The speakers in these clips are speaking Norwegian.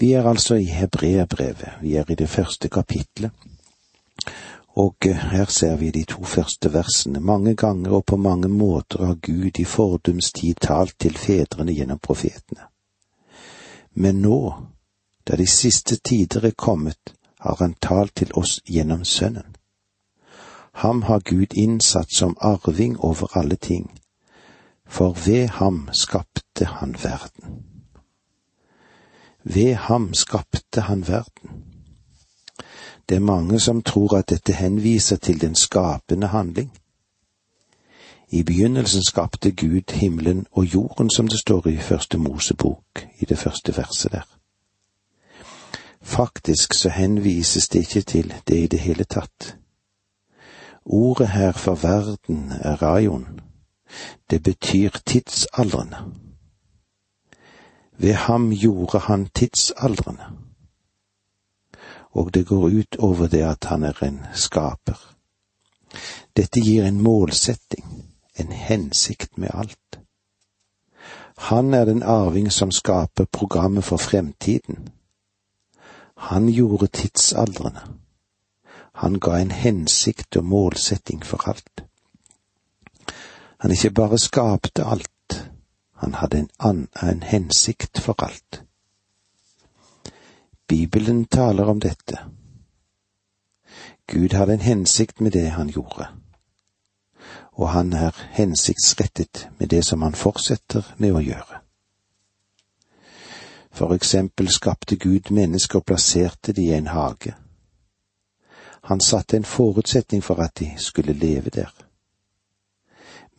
Vi er altså i Hebreabrevet. vi er i det første kapitlet, og eh, her ser vi de to første versene. Mange ganger og på mange måter har Gud i fordums tid talt til fedrene gjennom profetene. Men nå, da de siste tider er kommet, har han talt til oss gjennom Sønnen. Ham har Gud innsatt som arving over alle ting, for ved ham skapte han verden. Ved ham skapte han verden. Det er mange som tror at dette henviser til den skapende handling. I begynnelsen skapte Gud himmelen og jorden, som det står i første Mosebok, i det første verset der. Faktisk så henvises det ikke til det i det hele tatt. Ordet her for verden er rajon. Det betyr tidsaldrende. Ved ham gjorde han tidsaldrene. Og det går ut over det at han er en skaper. Dette gir en målsetting, en hensikt med alt. Han er den arving som skaper programmet for fremtiden. Han gjorde tidsaldrene. Han ga en hensikt og målsetting for alt. Han ikke bare skapte alt, han hadde en, an, en hensikt for alt. Bibelen taler om dette. Gud hadde en hensikt med det han gjorde, og han er hensiktsrettet med det som han fortsetter med å gjøre. For eksempel skapte Gud mennesker og plasserte de i en hage. Han satte en forutsetning for at de skulle leve der.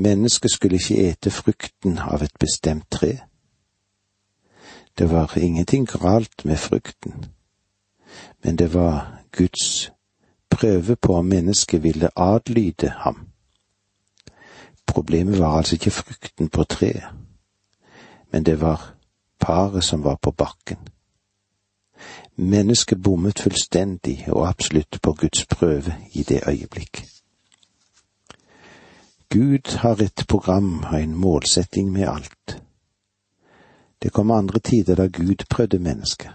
Mennesket skulle ikke ete frukten av et bestemt tre. Det var ingenting galt med frukten, men det var Guds prøve på om mennesket ville adlyde ham. Problemet var altså ikke frukten på treet, men det var paret som var på bakken. Mennesket bommet fullstendig og absolutt på Guds prøve i det øyeblikk. Gud har et program og en målsetting med alt. Det kom andre tider da Gud prøvde mennesket.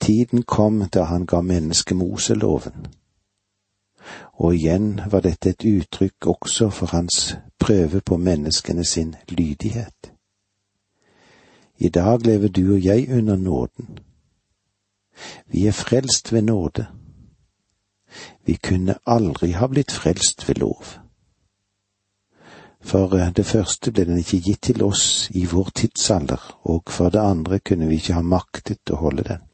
Tiden kom da han ga mennesket Moseloven. Og igjen var dette et uttrykk også for hans prøve på menneskene sin lydighet. I dag lever du og jeg under nåden. Vi er frelst ved nåde. Vi kunne aldri ha blitt frelst ved lov. For eh, det første ble den ikke gitt til oss i vår tidsalder, og for det andre kunne vi ikke ha maktet å holde den.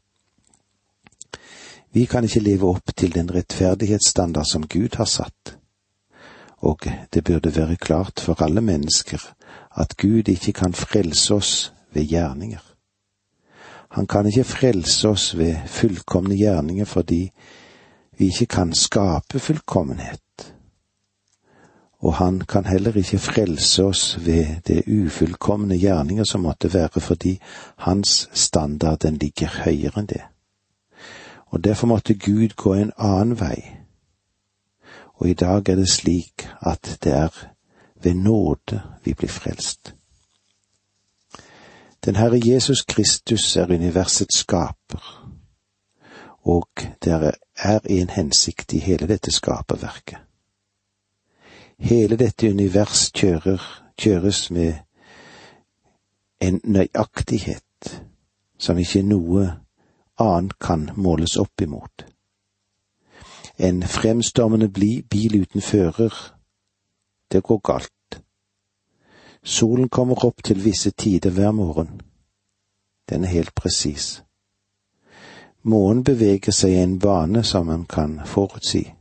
Vi kan ikke leve opp til den rettferdighetsstandard som Gud har satt, og det burde være klart for alle mennesker at Gud ikke kan frelse oss ved gjerninger. Han kan ikke frelse oss ved fullkomne gjerninger fordi vi ikke kan skape fullkommenhet. Og han kan heller ikke frelse oss ved det ufullkomne gjerninger som måtte være fordi hans standard den ligger høyere enn det. Og derfor måtte Gud gå en annen vei. Og i dag er det slik at det er ved nåde vi blir frelst. Den Herre Jesus Kristus er universets skaper, og det er en hensikt i hele dette skaperverket. Hele dette univers kjører, kjøres med en nøyaktighet som ikke noe annet kan måles opp imot. En fremstormende bil uten fører, det går galt. Solen kommer opp til visse tider hver morgen. Den er helt presis. Månen beveger seg i en bane som man kan forutsi.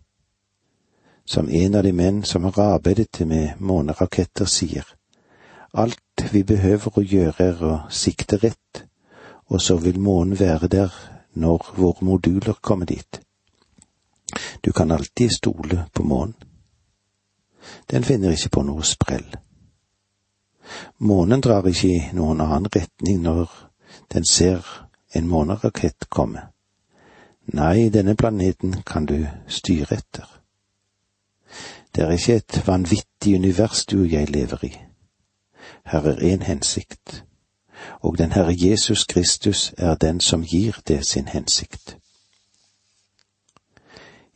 Som en av de menn som har arbeidet med måneraketter sier, alt vi behøver å gjøre er å sikte rett, og så vil månen være der når våre moduler kommer dit. Du kan alltid stole på månen. Den finner ikke på noe sprell. Månen drar ikke i noen annen retning når den ser en månerakett komme. Nei, denne planeten kan du styre etter. Det er ikke et vanvittig univers du og jeg lever i. Her er én hensikt, og den Herre Jesus Kristus er den som gir det sin hensikt.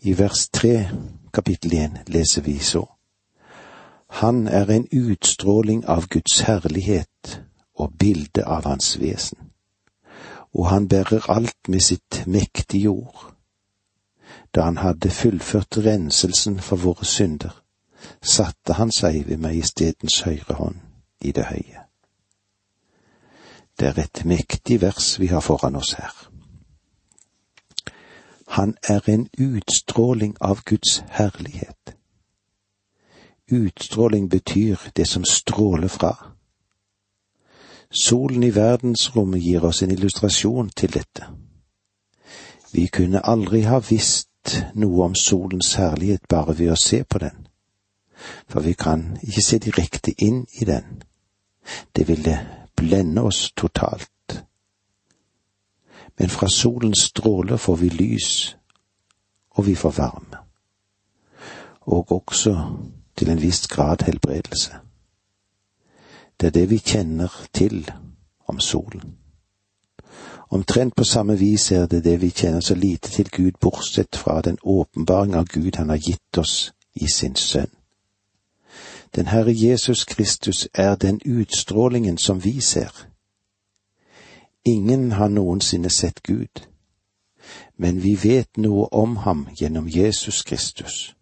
I vers tre, kapittel én, leser vi så. Han er en utstråling av Guds herlighet og bilde av Hans vesen, og han bærer alt med sitt mektige ord. Da han hadde fullført renselsen for våre synder, satte han seg ved majestetens høyre hånd i det høye. Det er et mektig vers vi har foran oss her. Han er en utstråling av Guds herlighet. Utstråling betyr det som stråler fra. Solen i verdensrommet gir oss en illustrasjon til dette. Vi kunne aldri ha visst noe om solens herlighet bare ved å se på den, for vi kan ikke se direkte inn i den. Det ville blende oss totalt. Men fra solens stråler får vi lys, og vi får varme. Og også til en viss grad helbredelse. Det er det vi kjenner til om solen. Omtrent på samme vis er det det vi kjenner så lite til Gud, bortsett fra den åpenbaring av Gud han har gitt oss i sin sønn. Den Herre Jesus Kristus er den utstrålingen som vi ser. Ingen har noensinne sett Gud, men vi vet noe om ham gjennom Jesus Kristus.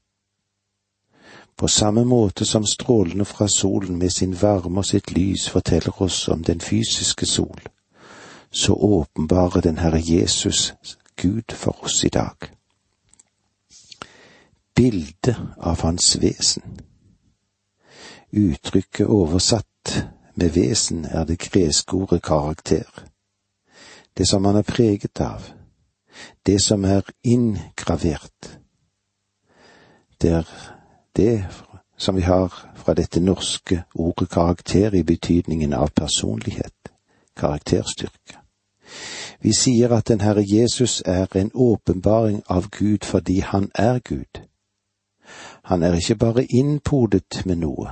På samme måte som strålene fra solen med sin varme og sitt lys forteller oss om den fysiske sol, så åpenbarer den Herre Jesus Gud for oss i dag. Bildet av Hans vesen Uttrykket oversatt med vesen er det greske ordet karakter. Det som han er preget av. Det som er inngravert. Det er det som vi har fra dette norske ordet karakter i betydningen av personlighet, karakterstyrke. Vi sier at den Herre Jesus er en åpenbaring av Gud fordi han er Gud. Han er ikke bare innpodet med noe,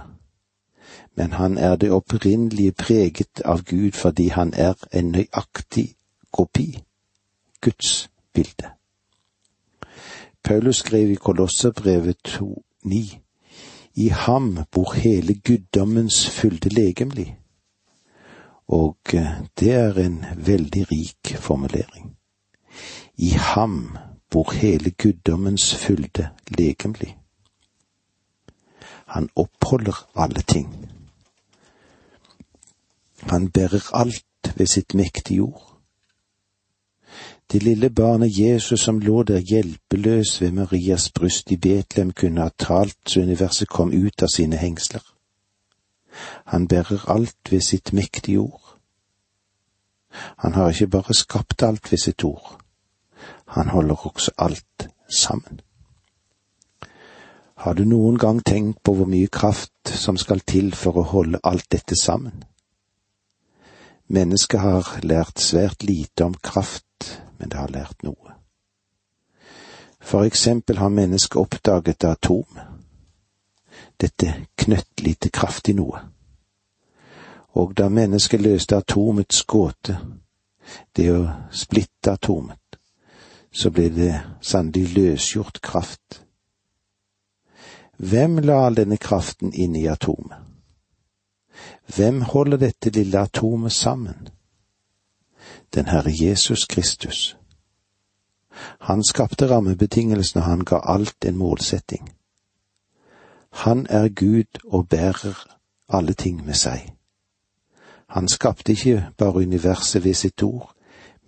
men han er det opprinnelige preget av Gud fordi han er en nøyaktig kopi, Guds bilde. Paulus skrev i Kolosserbrevet 2,9 I ham bor hele guddommens fylde legemlig. Og eh, det er en veldig rik formulering. I ham bor hele guddommens fylde legemlig. Han oppholder alle ting. Han bærer alt ved sitt mektige ord. Det lille barnet Jesus som lå der hjelpeløs ved Marias bryst i Betlehem, kunne ha talt så universet kom ut av sine hengsler. Han bærer alt ved sitt mektige ord. Han har ikke bare skapt alt ved sitt ord, han holder også alt sammen. Har du noen gang tenkt på hvor mye kraft som skal til for å holde alt dette sammen? Mennesket har lært svært lite om kraft, men det har lært noe. For eksempel har mennesket oppdaget atom. Dette knøttlite kraftig noe. Og da mennesket løste atomets gåte, det å splitte atomet, så ble det sannelig løsgjort kraft. Hvem la all denne kraften inn i atomet? Hvem holder dette lille atomet sammen? Den Herre Jesus Kristus. Han skapte rammebetingelsene, han ga alt en målsetting. Han er Gud og bærer alle ting med seg. Han skapte ikke bare universet ved sitt ord,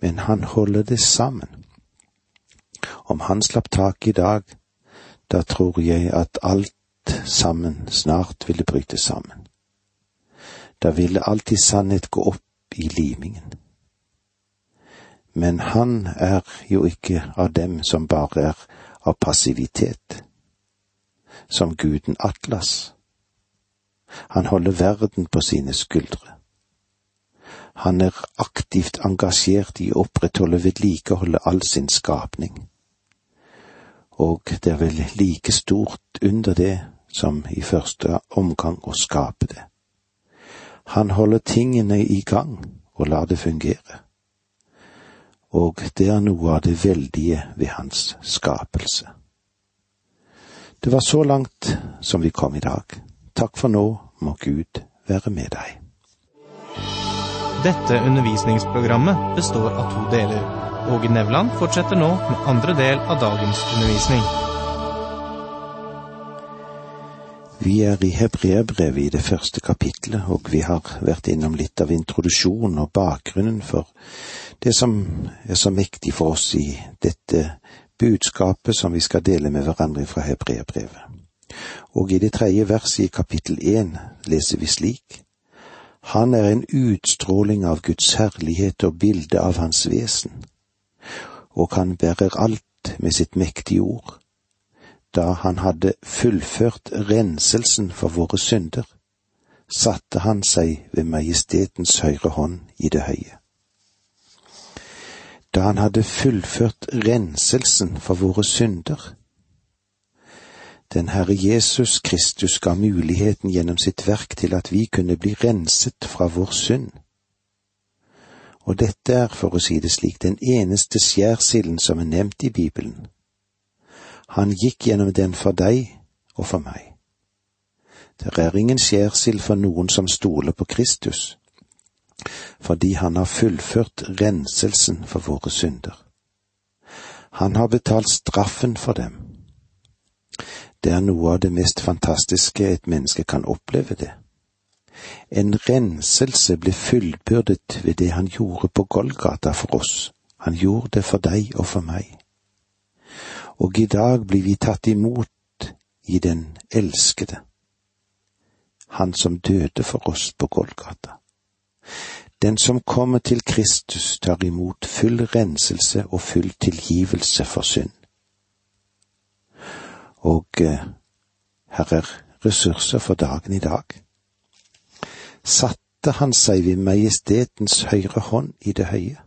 men han holder det sammen. Om han slapp tak i dag, da tror jeg at alt sammen snart ville bryte sammen da ville alltid sannhet gå opp i limingen. Men han er jo ikke av dem som bare er av passivitet, som guden Atlas. Han holder verden på sine skuldre. Han er aktivt engasjert i å opprettholde vedlikeholde all sin skapning. Og det er vel like stort under det som i første omgang å skape det. Han holder tingene i gang og lar det fungere. Og det er noe av det veldige ved hans skapelse. Det var så langt som vi kom i dag. Takk for nå, må Gud være med deg. Dette undervisningsprogrammet består av to deler. Åge Nevland fortsetter nå med andre del av dagens undervisning. Vi er i Hebreerbrevet i det første kapitlet, og vi har vært innom litt av introduksjonen og bakgrunnen for det som er så mektig for oss i dette budskapet som vi skal dele med hverandre fra Hebreabrevet. Og i det tredje verset i kapittel én leser vi slik. Han er en utstråling av Guds herlighet og bilde av Hans vesen, og han bærer alt med sitt mektige ord da han hadde fullført renselsen for våre synder, satte han seg ved majestetens høyre hånd i det høye. Da han hadde fullført renselsen for våre synder, den Herre Jesus Kristus ga muligheten gjennom sitt verk til at vi kunne bli renset fra vår synd. Og dette er, for å si det slik, den eneste skjærsilden som er nevnt i Bibelen han gikk gjennom den for deg og for meg. Det er ingen skjærsild for noen som stoler på Kristus, fordi han har fullført renselsen for våre synder. Han har betalt straffen for dem. Det er noe av det mest fantastiske et menneske kan oppleve det. En renselse ble fullbyrdet ved det han gjorde på Golgata for oss. Han gjorde det for deg og for meg og i dag blir vi tatt imot i den elskede, han som døde for oss på Golgata. Den som kommer til Kristus, tar imot full renselse og full tilgivelse for synd. Og eh, her er ressurser for dagen i dag. Satte han seg ved majestetens høyre hånd i det høye?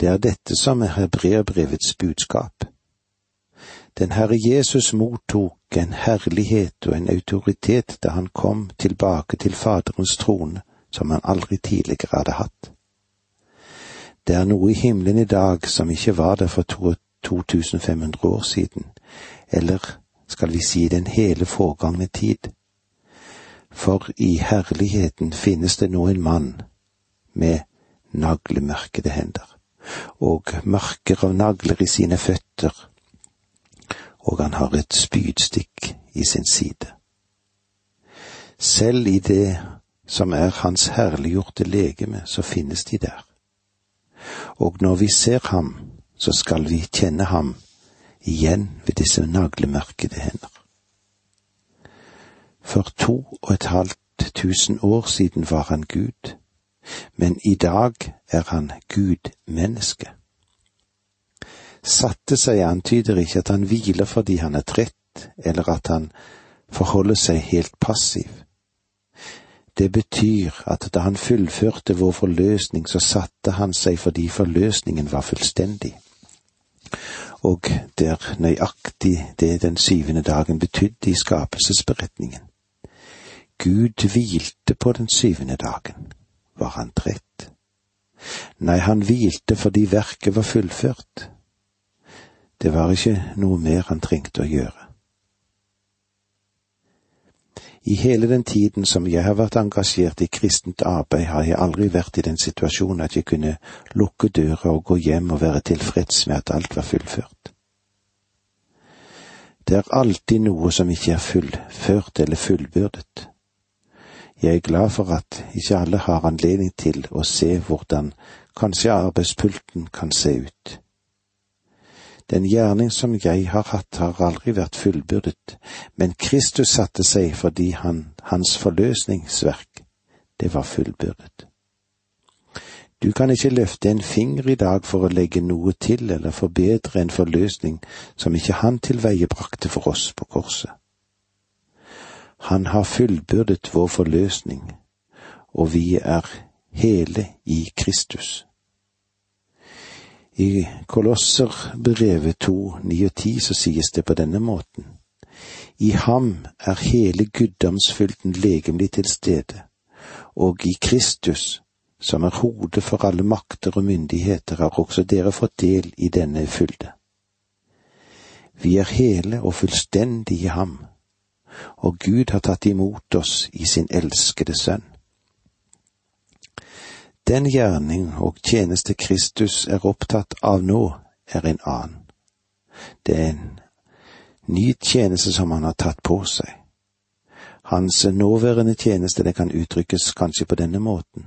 Det er dette som er hebreerbrevets budskap. Den Herre Jesus mottok en herlighet og en autoritet da han kom tilbake til Faderens trone som han aldri tidligere hadde hatt. Det er noe i himmelen i dag som ikke var der for 2500 år siden, eller skal vi si den hele foregangne tid. For i herligheten finnes det nå en mann med naglemerkede hender, og merker av nagler i sine føtter, og han har et spydstikk i sin side. Selv i det som er hans herliggjorte legeme, så finnes de der. Og når vi ser ham, så skal vi kjenne ham igjen ved disse naglemerkede hender. For to og et halvt tusen år siden var han Gud, men i dag er han Gud-menneske satte seg antyder ikke at han hviler fordi han er trett, eller at han forholder seg helt passiv. Det betyr at da han fullførte vår forløsning, så satte han seg fordi forløsningen var fullstendig. Og det er nøyaktig det den syvende dagen betydde i skapelsesberetningen. Gud hvilte på den syvende dagen. Var han trett? Nei, han hvilte fordi verket var fullført. Det var ikke noe mer han trengte å gjøre. I hele den tiden som jeg har vært engasjert i kristent arbeid, har jeg aldri vært i den situasjonen at jeg kunne lukke døra og gå hjem og være tilfreds med at alt var fullført. Det er alltid noe som ikke er fullført eller fullbyrdet. Jeg er glad for at ikke alle har anledning til å se hvordan kanskje arbeidspulten kan se ut. Den gjerning som jeg har hatt, har aldri vært fullbyrdet, men Kristus satte seg fordi han, hans forløsningsverk, det var fullbyrdet. Du kan ikke løfte en finger i dag for å legge noe til eller forbedre en forløsning som ikke han tilveiebrakte for oss på korset. Han har fullbyrdet vår forløsning, og vi er hele i Kristus. I Kolosser brevet 2, 9 og 10 så sies det på denne måten. I ham er hele guddomsfylden legemlig til stede, og i Kristus som er hodet for alle makter og myndigheter, har også dere fått del i denne fylde. Vi er hele og fullstendig i ham, og Gud har tatt imot oss i sin elskede sønn. Den gjerning og tjeneste Kristus er opptatt av nå, er en annen. Det er en ny tjeneste som han har tatt på seg. Hans nåværende tjeneste, det kan uttrykkes kanskje på denne måten.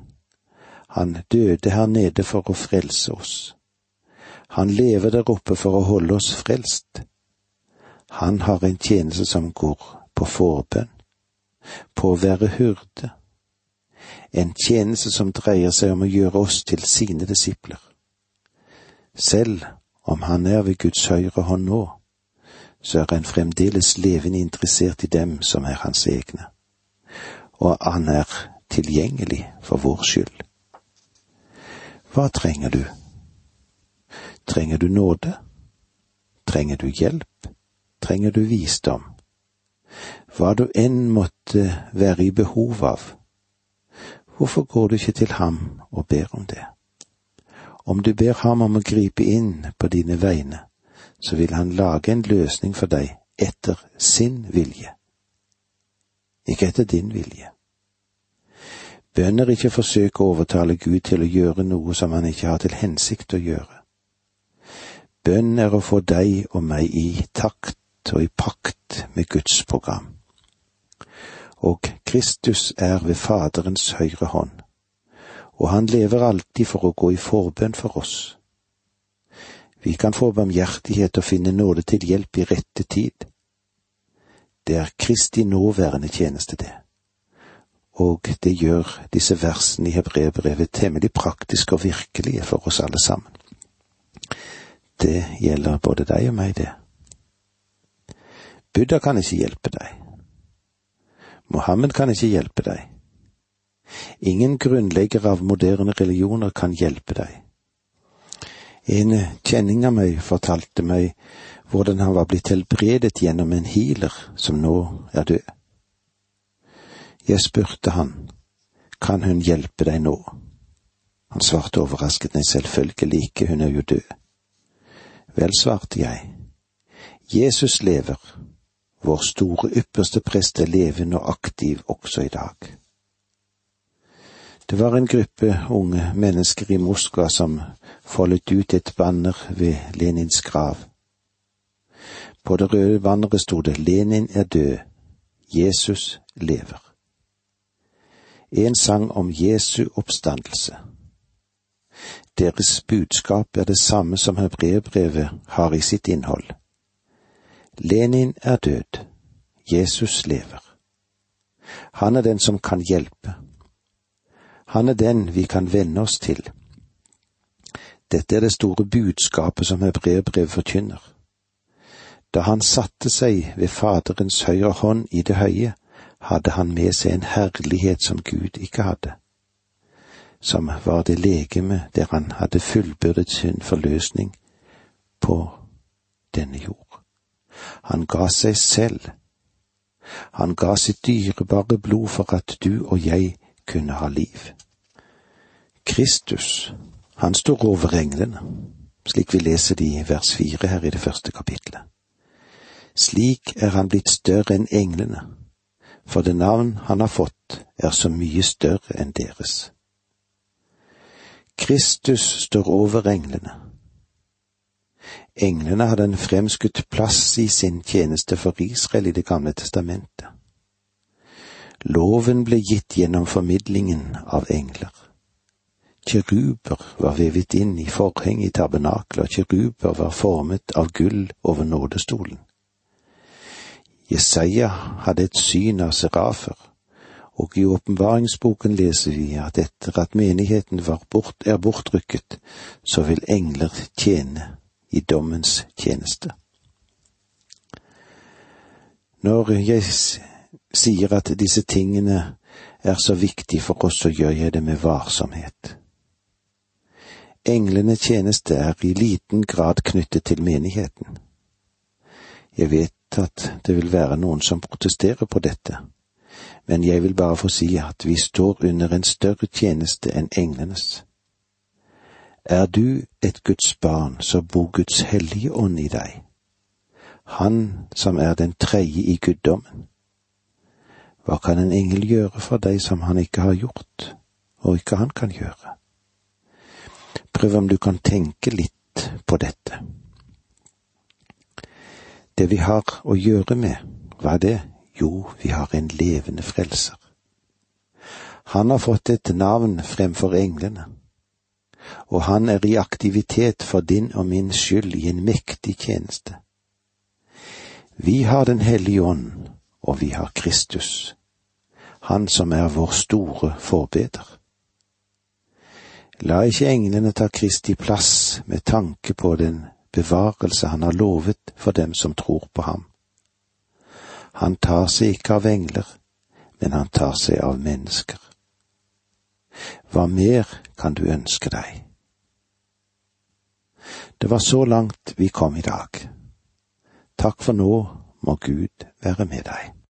Han døde her nede for å frelse oss. Han lever der oppe for å holde oss frelst. Han har en tjeneste som går på forbønn, på å være hyrde, en tjeneste som dreier seg om å gjøre oss til sine disipler. Selv om han er ved Guds høyre hånd nå, så er han fremdeles levende interessert i dem som er hans egne, og han er tilgjengelig for vår skyld. Hva trenger du? Trenger du nåde? Trenger du hjelp? Trenger du visdom? Hva du enn måtte være i behov av, hvorfor går du ikke til ham og ber om det? Om du ber ham om å gripe inn på dine vegne, så vil han lage en løsning for deg etter sin vilje, ikke etter din vilje. Bønn er ikke forsøk å overtale Gud til å gjøre noe som han ikke har til hensikt å gjøre. Bønn er å få deg og meg i takt og i pakt med Guds program. Og Kristus er ved Faderens høyre hånd, og han lever alltid for å gå i forbønn for oss. Vi kan få barmhjertighet og finne nåde til hjelp i rette tid. Det er Kristi nåværende tjeneste, det. Og det gjør disse versene i Hebreerbrevet temmelig praktiske og virkelige for oss alle sammen. Det gjelder både deg og meg, det. Buddha kan ikke hjelpe deg. Mohammed kan ikke hjelpe deg. Ingen grunnlegger av moderne religioner kan hjelpe deg. En kjenning av meg fortalte meg hvordan han var blitt helbredet gjennom en healer som nå er død. Jeg spurte han, kan hun hjelpe deg nå? Han svarte overrasket, nei, selvfølgelig ikke, hun er jo død. Vel, svarte jeg, Jesus lever, vår store ypperste prest er levende og aktiv også i dag. Det var en gruppe unge mennesker i Moskva som foldet ut et banner ved Lenins grav. På det røde banneret sto det Lenin er død, Jesus lever. En sang om Jesu oppstandelse. Deres budskap er det samme som hebreerbrevet har i sitt innhold. Lenin er død, Jesus lever. Han er den som kan hjelpe. Han er den vi kan venne oss til. Dette er det store budskapet som hebreerbrevet forkynner. Da han satte seg ved Faderens høyre hånd i det høye, hadde han med seg en herlighet som Gud ikke hadde, som var det legeme der han hadde fullbyrdet sin forløsning på denne jord. Han ga seg selv. Han ga sitt dyrebare blod for at du og jeg kunne ha liv. Kristus, han står over englene, slik vi leser det i vers fire her i det første kapitlet. Slik er han blitt større enn englene, for det navn han har fått er så mye større enn deres. Kristus står over englene Englene hadde en fremskutt plass i sin tjeneste for Israel i Det gamle testamentet. Loven ble gitt gjennom formidlingen av engler. Kjeruber var vevet inn i forhenget i tabernaklet, og kjeruber var formet av gull over nådestolen. Jesaja hadde et syn av serafer, og i åpenbaringsboken leser vi at etter at menigheten bort, er bortrykket, så vil engler tjene i dommens tjeneste. Når jeg sier at disse tingene er så viktige for oss, så gjør jeg det med varsomhet. Englene tjeneste er i liten grad knyttet til menigheten. Jeg vet at det vil være noen som protesterer på dette, men jeg vil bare få si at vi står under en større tjeneste enn englenes. Er du et Guds barn, så bor Guds hellige ånd i deg, Han som er den tredje i guddommen. Hva kan en engel gjøre for deg som han ikke har gjort, og ikke han kan gjøre? Prøv om du kan tenke litt på dette. Det vi har å gjøre med, hva er det? Jo, vi har en levende frelser. Han har fått et navn fremfor englene, og han er i aktivitet for din og min skyld i en mektig tjeneste. Vi har Den hellige ånd, og vi har Kristus, han som er vår store forbeder. La ikke englene ta Kristi plass med tanke på den bevarelse han har lovet for dem som tror på ham. Han tar seg ikke av engler, men han tar seg av mennesker. Hva mer kan du ønske deg? Det var så langt vi kom i dag. Takk for nå må Gud være med deg.